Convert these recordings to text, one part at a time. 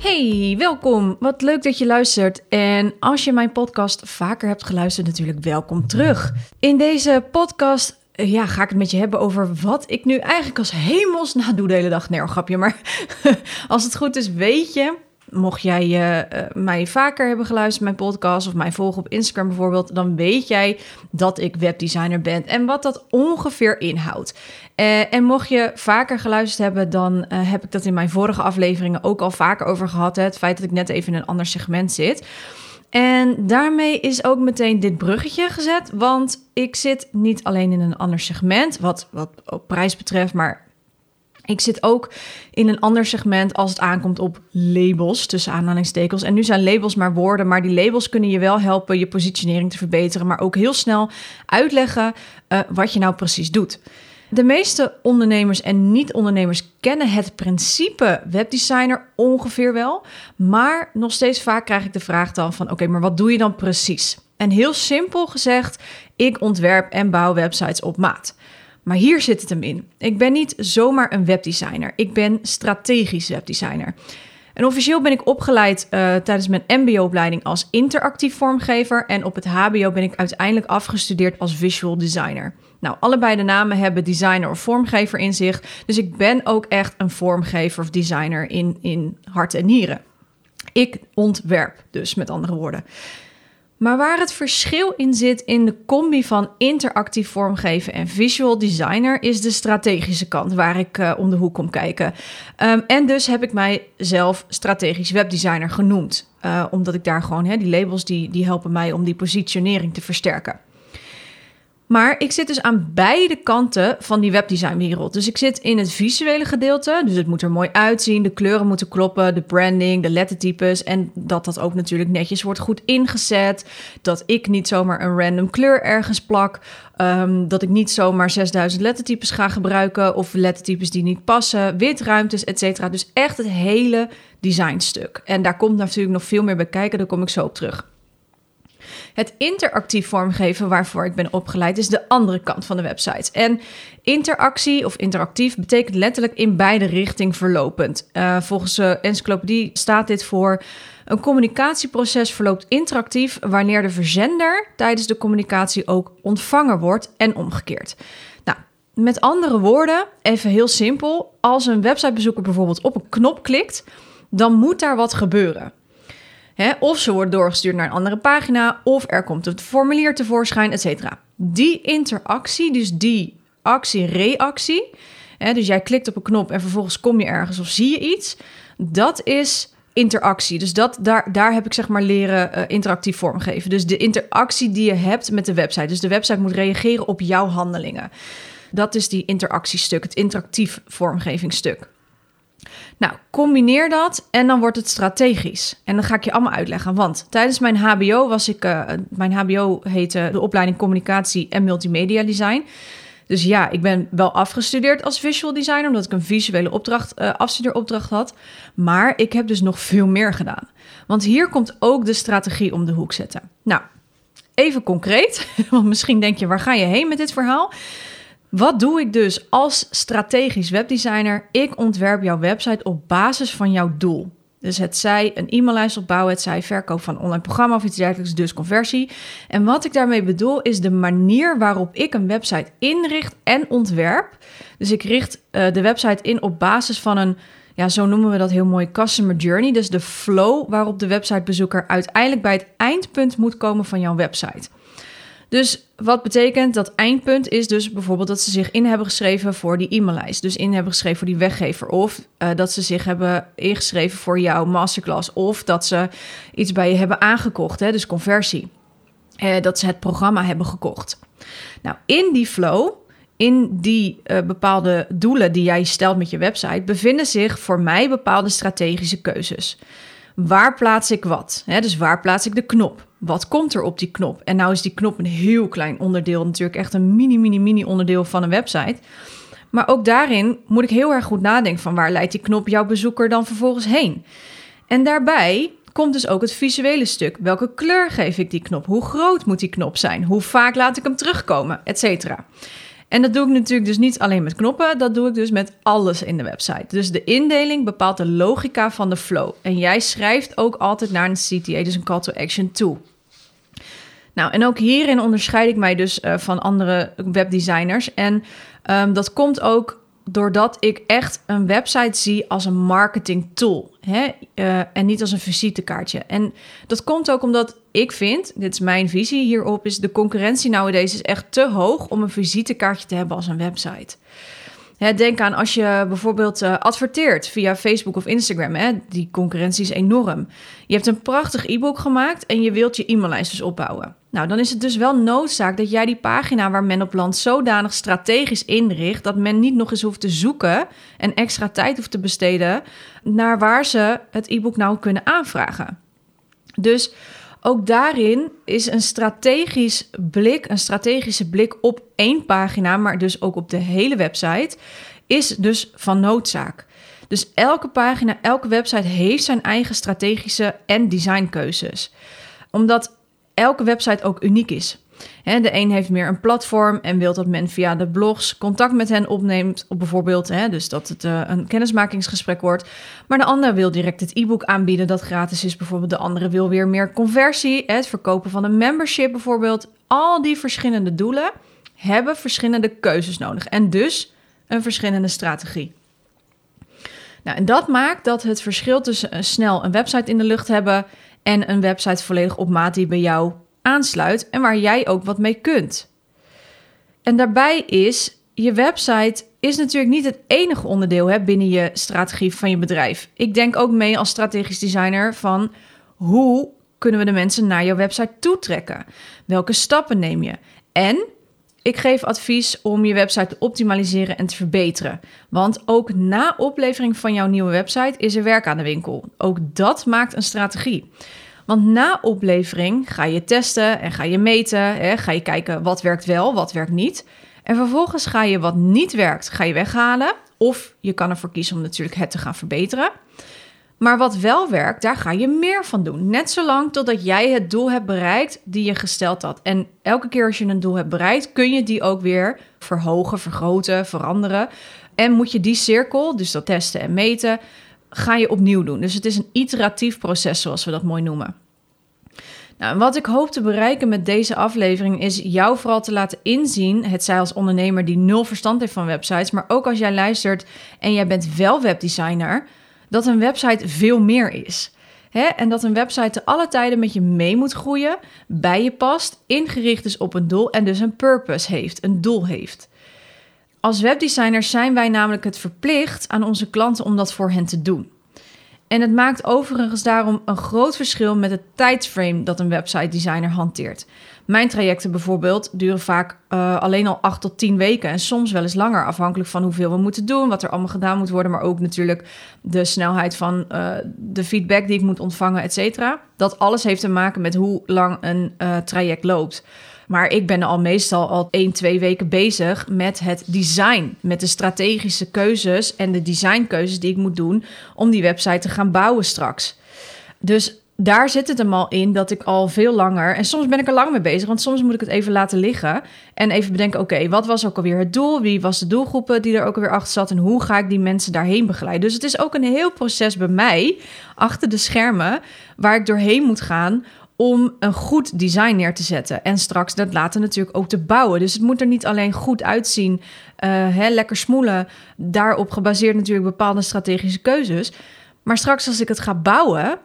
Hey, welkom. Wat leuk dat je luistert. En als je mijn podcast vaker hebt geluisterd, natuurlijk welkom terug. In deze podcast eh, ja, ga ik het met je hebben over wat ik nu eigenlijk als hemels na doe de hele dag. Nee, grapje, maar als het goed is, weet je mocht jij uh, mij vaker hebben geluisterd, mijn podcast of mij volgen op Instagram bijvoorbeeld, dan weet jij dat ik webdesigner ben en wat dat ongeveer inhoudt. Uh, en mocht je vaker geluisterd hebben, dan heb ik dat in mijn vorige afleveringen ook al vaker over gehad. Hè? Het feit dat ik net even in een ander segment zit. En daarmee is ook meteen dit bruggetje gezet, want ik zit niet alleen in een ander segment, wat, wat ook prijs betreft, maar ik zit ook in een ander segment als het aankomt op labels, tussen aanhalingstekens. En nu zijn labels maar woorden, maar die labels kunnen je wel helpen je positionering te verbeteren, maar ook heel snel uitleggen uh, wat je nou precies doet. De meeste ondernemers en niet-ondernemers kennen het principe webdesigner ongeveer wel, maar nog steeds vaak krijg ik de vraag dan van oké, maar wat doe je dan precies? En heel simpel gezegd, ik ontwerp en bouw websites op maat. Maar hier zit het hem in. Ik ben niet zomaar een webdesigner. Ik ben strategisch webdesigner. En officieel ben ik opgeleid uh, tijdens mijn MBO-opleiding als interactief vormgever. En op het HBO ben ik uiteindelijk afgestudeerd als visual designer. Nou, allebei de namen hebben designer of vormgever in zich. Dus ik ben ook echt een vormgever of designer in, in hart en nieren. Ik ontwerp dus, met andere woorden. Maar waar het verschil in zit in de combi van interactief vormgeven en visual designer is de strategische kant waar ik uh, om de hoek kom kijken. Um, en dus heb ik mijzelf strategisch webdesigner genoemd. Uh, omdat ik daar gewoon, hè, die labels die, die helpen mij om die positionering te versterken. Maar ik zit dus aan beide kanten van die webdesignwereld. Dus ik zit in het visuele gedeelte. Dus het moet er mooi uitzien. De kleuren moeten kloppen. De branding, de lettertypes. En dat dat ook natuurlijk netjes wordt goed ingezet. Dat ik niet zomaar een random kleur ergens plak. Um, dat ik niet zomaar 6000 lettertypes ga gebruiken. Of lettertypes die niet passen. Witruimtes, et cetera. Dus echt het hele designstuk. En daar komt natuurlijk nog veel meer bij kijken. Daar kom ik zo op terug. Het interactief vormgeven waarvoor ik ben opgeleid is de andere kant van de website. En interactie of interactief betekent letterlijk in beide richtingen verlopend. Uh, volgens de encyclopedie staat dit voor een communicatieproces verloopt interactief wanneer de verzender tijdens de communicatie ook ontvanger wordt en omgekeerd. Nou, met andere woorden, even heel simpel, als een websitebezoeker bijvoorbeeld op een knop klikt, dan moet daar wat gebeuren. Of ze wordt doorgestuurd naar een andere pagina, of er komt een formulier tevoorschijn, et cetera. Die interactie, dus die actie-reactie, dus jij klikt op een knop en vervolgens kom je ergens of zie je iets, dat is interactie. Dus dat, daar, daar heb ik zeg maar leren uh, interactief vormgeven. Dus de interactie die je hebt met de website. Dus de website moet reageren op jouw handelingen. Dat is die interactiestuk, het interactief vormgevingsstuk. Nou, combineer dat en dan wordt het strategisch. En dan ga ik je allemaal uitleggen. Want tijdens mijn HBO was ik, uh, mijn HBO heette de opleiding Communicatie en Multimedia Design. Dus ja, ik ben wel afgestudeerd als visual designer, omdat ik een visuele opdracht, uh, afstudeeropdracht had. Maar ik heb dus nog veel meer gedaan. Want hier komt ook de strategie om de hoek zetten. Nou, even concreet, want misschien denk je, waar ga je heen met dit verhaal? Wat doe ik dus als strategisch webdesigner? Ik ontwerp jouw website op basis van jouw doel. Dus het zij een e-maillijst opbouwen, het zij verkoop van een online programma of iets dergelijks, dus conversie. En wat ik daarmee bedoel is de manier waarop ik een website inricht en ontwerp. Dus ik richt uh, de website in op basis van een, ja, zo noemen we dat heel mooi, customer journey. Dus de flow waarop de websitebezoeker uiteindelijk bij het eindpunt moet komen van jouw website. Dus wat betekent dat eindpunt is dus bijvoorbeeld dat ze zich in hebben geschreven voor die e-maillijst. Dus in hebben geschreven voor die weggever. Of uh, dat ze zich hebben ingeschreven voor jouw masterclass. Of dat ze iets bij je hebben aangekocht, hè, dus conversie. Uh, dat ze het programma hebben gekocht. Nou, in die flow, in die uh, bepaalde doelen die jij stelt met je website, bevinden zich voor mij bepaalde strategische keuzes. Waar plaats ik wat? dus waar plaats ik de knop? Wat komt er op die knop? En nou is die knop een heel klein onderdeel, natuurlijk echt een mini, mini, mini onderdeel van een website. Maar ook daarin moet ik heel erg goed nadenken van waar leidt die knop jouw bezoeker dan vervolgens heen? En daarbij komt dus ook het visuele stuk. Welke kleur geef ik die knop? Hoe groot moet die knop zijn? Hoe vaak laat ik hem terugkomen? Etcetera. En dat doe ik natuurlijk dus niet alleen met knoppen, dat doe ik dus met alles in de website. Dus de indeling bepaalt de logica van de flow. En jij schrijft ook altijd naar een CTA, dus een call to action toe. Nou, en ook hierin onderscheid ik mij dus uh, van andere webdesigners. En um, dat komt ook doordat ik echt een website zie als een marketing tool hè? Uh, en niet als een visitekaartje. En dat komt ook omdat ik vind, dit is mijn visie hierop, is de concurrentie nowadays is echt te hoog om een visitekaartje te hebben als een website. Denk aan als je bijvoorbeeld uh, adverteert via Facebook of Instagram. Hè, die concurrentie is enorm. Je hebt een prachtig e-book gemaakt en je wilt je e-maillijst dus opbouwen. Nou, dan is het dus wel noodzaak dat jij die pagina waar men op landt zodanig strategisch inricht dat men niet nog eens hoeft te zoeken en extra tijd hoeft te besteden naar waar ze het e-book nou kunnen aanvragen. Dus ook daarin is een strategisch blik, een strategische blik op één pagina, maar dus ook op de hele website, is dus van noodzaak. Dus elke pagina, elke website heeft zijn eigen strategische en designkeuzes. Omdat elke website ook uniek is. De een heeft meer een platform en wil dat men via de blogs contact met hen opneemt, op bijvoorbeeld, dus dat het uh, een kennismakingsgesprek wordt. Maar de ander wil direct het e-book aanbieden dat gratis is. Bijvoorbeeld de andere wil weer meer conversie, het verkopen van een membership bijvoorbeeld. Al die verschillende doelen hebben verschillende keuzes nodig en dus een verschillende strategie. Nou, en dat maakt dat het verschil tussen snel een website in de lucht hebben en een website volledig op maat die bij jou aansluit en waar jij ook wat mee kunt. En daarbij is je website is natuurlijk niet het enige onderdeel hè, binnen je strategie van je bedrijf. Ik denk ook mee als strategisch designer van hoe kunnen we de mensen naar jouw website toetrekken? Welke stappen neem je? En ik geef advies om je website te optimaliseren en te verbeteren. Want ook na oplevering van jouw nieuwe website is er werk aan de winkel. Ook dat maakt een strategie. Want na oplevering ga je testen en ga je meten. Hè, ga je kijken wat werkt wel, wat werkt niet. En vervolgens ga je wat niet werkt, ga je weghalen. Of je kan ervoor kiezen om natuurlijk het te gaan verbeteren. Maar wat wel werkt, daar ga je meer van doen. Net zolang totdat jij het doel hebt bereikt die je gesteld had. En elke keer als je een doel hebt bereikt, kun je die ook weer verhogen, vergroten, veranderen. En moet je die cirkel, dus dat testen en meten, ga je opnieuw doen. Dus het is een iteratief proces, zoals we dat mooi noemen. Nou, wat ik hoop te bereiken met deze aflevering is jou vooral te laten inzien, het zij als ondernemer die nul verstand heeft van websites, maar ook als jij luistert en jij bent wel webdesigner, dat een website veel meer is. Hè? En dat een website te alle tijden met je mee moet groeien, bij je past, ingericht is op een doel en dus een purpose heeft, een doel heeft. Als webdesigners zijn wij namelijk het verplicht aan onze klanten om dat voor hen te doen. En het maakt overigens daarom een groot verschil met het tijdsframe dat een website designer hanteert. Mijn trajecten bijvoorbeeld duren vaak uh, alleen al 8 tot 10 weken en soms wel eens langer, afhankelijk van hoeveel we moeten doen, wat er allemaal gedaan moet worden, maar ook natuurlijk de snelheid van uh, de feedback die ik moet ontvangen, et cetera. Dat alles heeft te maken met hoe lang een uh, traject loopt. Maar ik ben al meestal al 1, 2 weken bezig met het design. Met de strategische keuzes en de designkeuzes die ik moet doen om die website te gaan bouwen straks. Dus daar zit het hem al in dat ik al veel langer, en soms ben ik er lang mee bezig, want soms moet ik het even laten liggen en even bedenken: oké, wat was ook alweer het doel? Wie was de doelgroepen die er ook alweer achter zat en hoe ga ik die mensen daarheen begeleiden? Dus het is ook een heel proces bij mij achter de schermen waar ik doorheen moet gaan om een goed design neer te zetten. En straks dat laten natuurlijk ook te bouwen. Dus het moet er niet alleen goed uitzien, uh, hè, lekker smoelen. Daarop gebaseerd natuurlijk bepaalde strategische keuzes. Maar straks als ik het ga bouwen,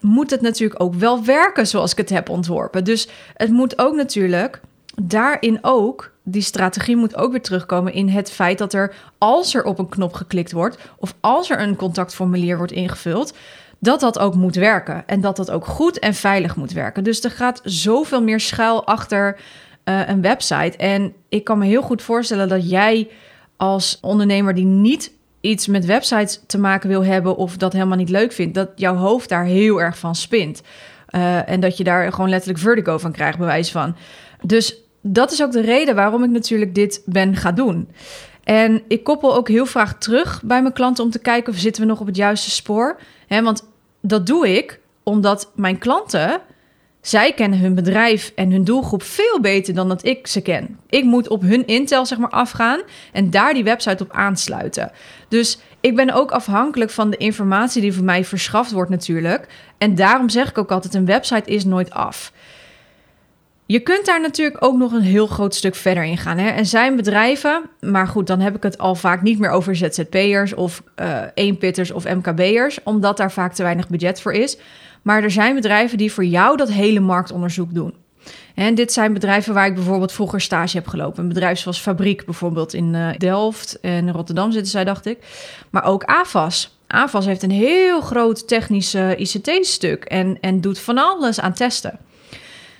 moet het natuurlijk ook wel werken zoals ik het heb ontworpen. Dus het moet ook natuurlijk daarin ook, die strategie moet ook weer terugkomen in het feit dat er, als er op een knop geklikt wordt, of als er een contactformulier wordt ingevuld, dat dat ook moet werken. En dat dat ook goed en veilig moet werken. Dus er gaat zoveel meer schuil achter uh, een website. En ik kan me heel goed voorstellen dat jij als ondernemer die niet iets met websites te maken wil hebben of dat helemaal niet leuk vindt, dat jouw hoofd daar heel erg van spint. Uh, en dat je daar gewoon letterlijk vertigo van krijgt, bewijs van. Dus dat is ook de reden waarom ik natuurlijk dit ben gaan doen. En ik koppel ook heel vaak terug bij mijn klanten om te kijken of zitten we nog op het juiste spoor. Want dat doe ik omdat mijn klanten, zij kennen hun bedrijf en hun doelgroep veel beter dan dat ik ze ken. Ik moet op hun intel zeg maar afgaan en daar die website op aansluiten. Dus ik ben ook afhankelijk van de informatie die voor mij verschaft wordt natuurlijk. En daarom zeg ik ook altijd een website is nooit af. Je kunt daar natuurlijk ook nog een heel groot stuk verder in gaan. Hè? Er zijn bedrijven, maar goed, dan heb ik het al vaak niet meer over ZZP'ers of uh, eenpitters of MKB'ers, omdat daar vaak te weinig budget voor is. Maar er zijn bedrijven die voor jou dat hele marktonderzoek doen. En dit zijn bedrijven waar ik bijvoorbeeld vroeger stage heb gelopen. Een bedrijf zoals Fabriek bijvoorbeeld in uh, Delft en Rotterdam zitten zij, dacht ik. Maar ook AFAS. AFAS heeft een heel groot technisch ICT-stuk en, en doet van alles aan testen.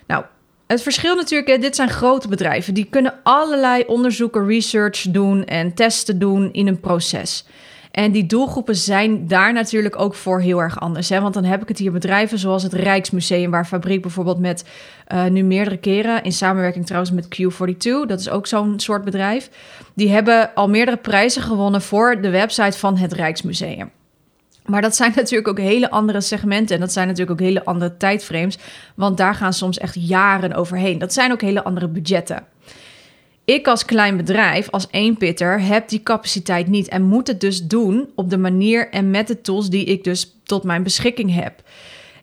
Nou, het verschil natuurlijk, dit zijn grote bedrijven. Die kunnen allerlei onderzoeken, research doen en testen doen in een proces. En die doelgroepen zijn daar natuurlijk ook voor heel erg anders. Hè? Want dan heb ik het hier bedrijven zoals het Rijksmuseum, waar Fabriek bijvoorbeeld met uh, nu meerdere keren, in samenwerking trouwens met Q42, dat is ook zo'n soort bedrijf, die hebben al meerdere prijzen gewonnen voor de website van het Rijksmuseum. Maar dat zijn natuurlijk ook hele andere segmenten. En dat zijn natuurlijk ook hele andere tijdframes. Want daar gaan soms echt jaren overheen. Dat zijn ook hele andere budgetten. Ik als klein bedrijf, als eenpitter, heb die capaciteit niet. En moet het dus doen op de manier en met de tools die ik dus tot mijn beschikking heb.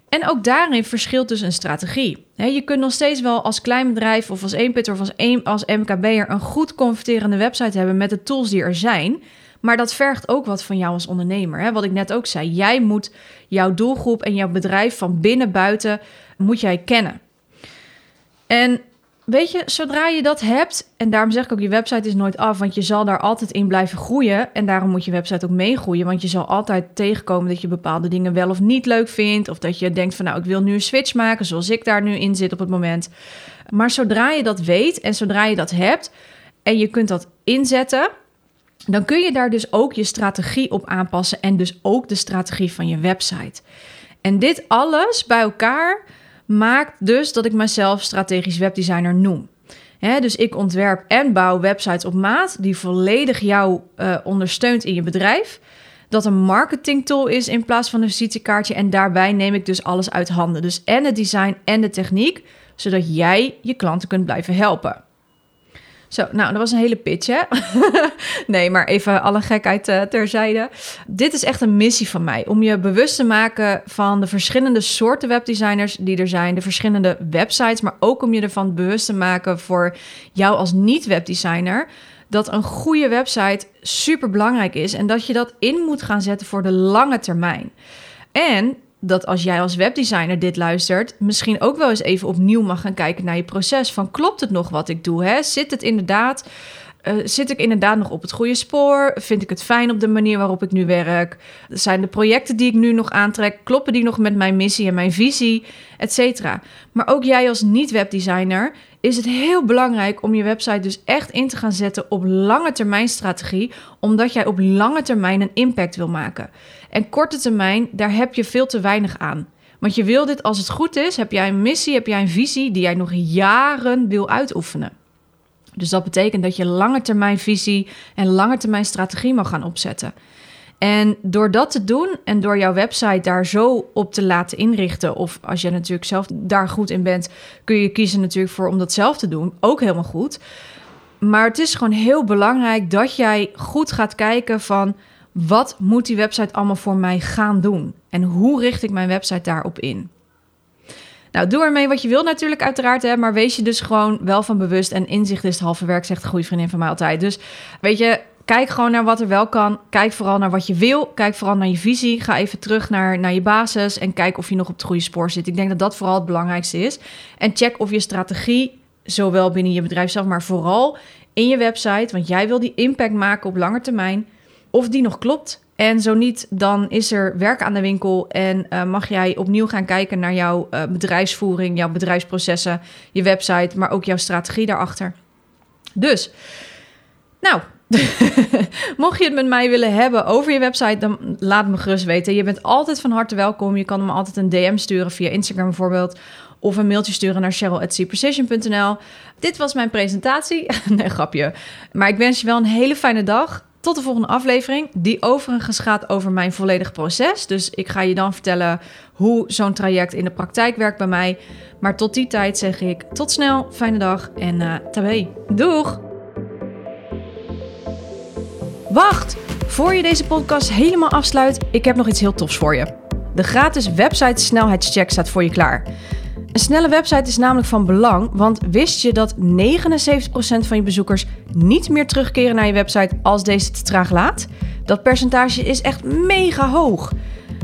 En ook daarin verschilt dus een strategie. je kunt nog steeds wel als klein bedrijf of als eenpitter of als, als MKB'er een goed converterende website hebben met de tools die er zijn. Maar dat vergt ook wat van jou als ondernemer. Hè? Wat ik net ook zei. Jij moet jouw doelgroep en jouw bedrijf van binnen buiten moet jij kennen. En weet je, zodra je dat hebt, en daarom zeg ik ook, je website is nooit af, want je zal daar altijd in blijven groeien. En daarom moet je website ook meegroeien, want je zal altijd tegenkomen dat je bepaalde dingen wel of niet leuk vindt. Of dat je denkt van, nou, ik wil nu een switch maken, zoals ik daar nu in zit op het moment. Maar zodra je dat weet en zodra je dat hebt en je kunt dat inzetten, dan kun je daar dus ook je strategie op aanpassen en dus ook de strategie van je website. En dit alles bij elkaar maakt dus dat ik mezelf strategisch webdesigner noem. dus ik ontwerp en bouw websites op maat die volledig jou uh, ondersteunt in je bedrijf. Dat een marketing tool is in plaats van een visitekaartje. En daarbij neem ik dus alles uit handen. Dus en het design en de techniek, zodat jij je klanten kunt blijven helpen. Zo, nou, dat was een hele pitch, hè? nee, maar even alle gekheid uh, terzijde. Dit is echt een missie van mij. Om je bewust te maken van de verschillende soorten webdesigners die er zijn. De verschillende websites. Maar ook om je ervan bewust te maken voor jou als niet-webdesigner. Dat een goede website super belangrijk is. En dat je dat in moet gaan zetten voor de lange termijn. En dat als jij als webdesigner dit luistert, misschien ook wel eens even opnieuw mag gaan kijken naar je proces. Van klopt het nog wat ik doe? Hè? Zit het inderdaad? Uh, zit ik inderdaad nog op het goede spoor? Vind ik het fijn op de manier waarop ik nu werk? Zijn de projecten die ik nu nog aantrek, kloppen die nog met mijn missie en mijn visie, et cetera? Maar ook jij als niet-webdesigner is het heel belangrijk om je website dus echt in te gaan zetten op lange termijn strategie, omdat jij op lange termijn een impact wil maken. En korte termijn, daar heb je veel te weinig aan. Want je wil dit, als het goed is, heb jij een missie, heb jij een visie die jij nog jaren wil uitoefenen. Dus dat betekent dat je lange termijn visie en lange termijn strategie mag gaan opzetten. En door dat te doen en door jouw website daar zo op te laten inrichten, of als je natuurlijk zelf daar goed in bent, kun je kiezen natuurlijk voor om dat zelf te doen. Ook helemaal goed. Maar het is gewoon heel belangrijk dat jij goed gaat kijken van wat moet die website allemaal voor mij gaan doen? En hoe richt ik mijn website daarop in? Nou, doe ermee wat je wilt natuurlijk uiteraard, hè, maar wees je dus gewoon wel van bewust. En inzicht is het halve werk, zegt een goede vriendin van mij altijd. Dus weet je, kijk gewoon naar wat er wel kan. Kijk vooral naar wat je wil. Kijk vooral naar je visie. Ga even terug naar, naar je basis en kijk of je nog op het goede spoor zit. Ik denk dat dat vooral het belangrijkste is. En check of je strategie, zowel binnen je bedrijf zelf, maar vooral in je website, want jij wil die impact maken op lange termijn of die nog klopt. En zo niet, dan is er werk aan de winkel en uh, mag jij opnieuw gaan kijken naar jouw uh, bedrijfsvoering, jouw bedrijfsprocessen, je website, maar ook jouw strategie daarachter. Dus, nou, Mocht je het met mij willen hebben over je website, dan laat me gerust weten. Je bent altijd van harte welkom. Je kan me altijd een DM sturen via Instagram bijvoorbeeld. Of een mailtje sturen naar cheryl.cprecision.nl. Dit was mijn presentatie. nee, grapje. Maar ik wens je wel een hele fijne dag. Tot de volgende aflevering, die overigens gaat over mijn volledige proces. Dus ik ga je dan vertellen hoe zo'n traject in de praktijk werkt bij mij. Maar tot die tijd zeg ik tot snel, fijne dag en uh. Doeg! Wacht! Voor je deze podcast helemaal afsluit, ik heb nog iets heel tofs voor je. De gratis website snelheidscheck staat voor je klaar. Een snelle website is namelijk van belang, want wist je dat 79% van je bezoekers niet meer terugkeren naar je website als deze te traag laat? Dat percentage is echt mega hoog.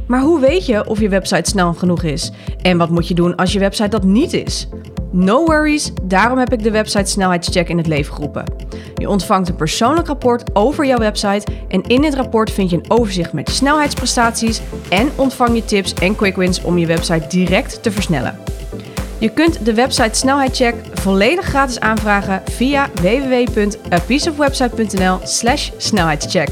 Maar hoe weet je of je website snel genoeg is? En wat moet je doen als je website dat niet is? No worries, daarom heb ik de website snelheidscheck in het leven geroepen. Je ontvangt een persoonlijk rapport over jouw website en in dit rapport vind je een overzicht met snelheidsprestaties en ontvang je tips en quick wins om je website direct te versnellen. Je kunt de website snelheidcheck volledig gratis aanvragen via www.apieceofwebsite.nl/snelheidscheck.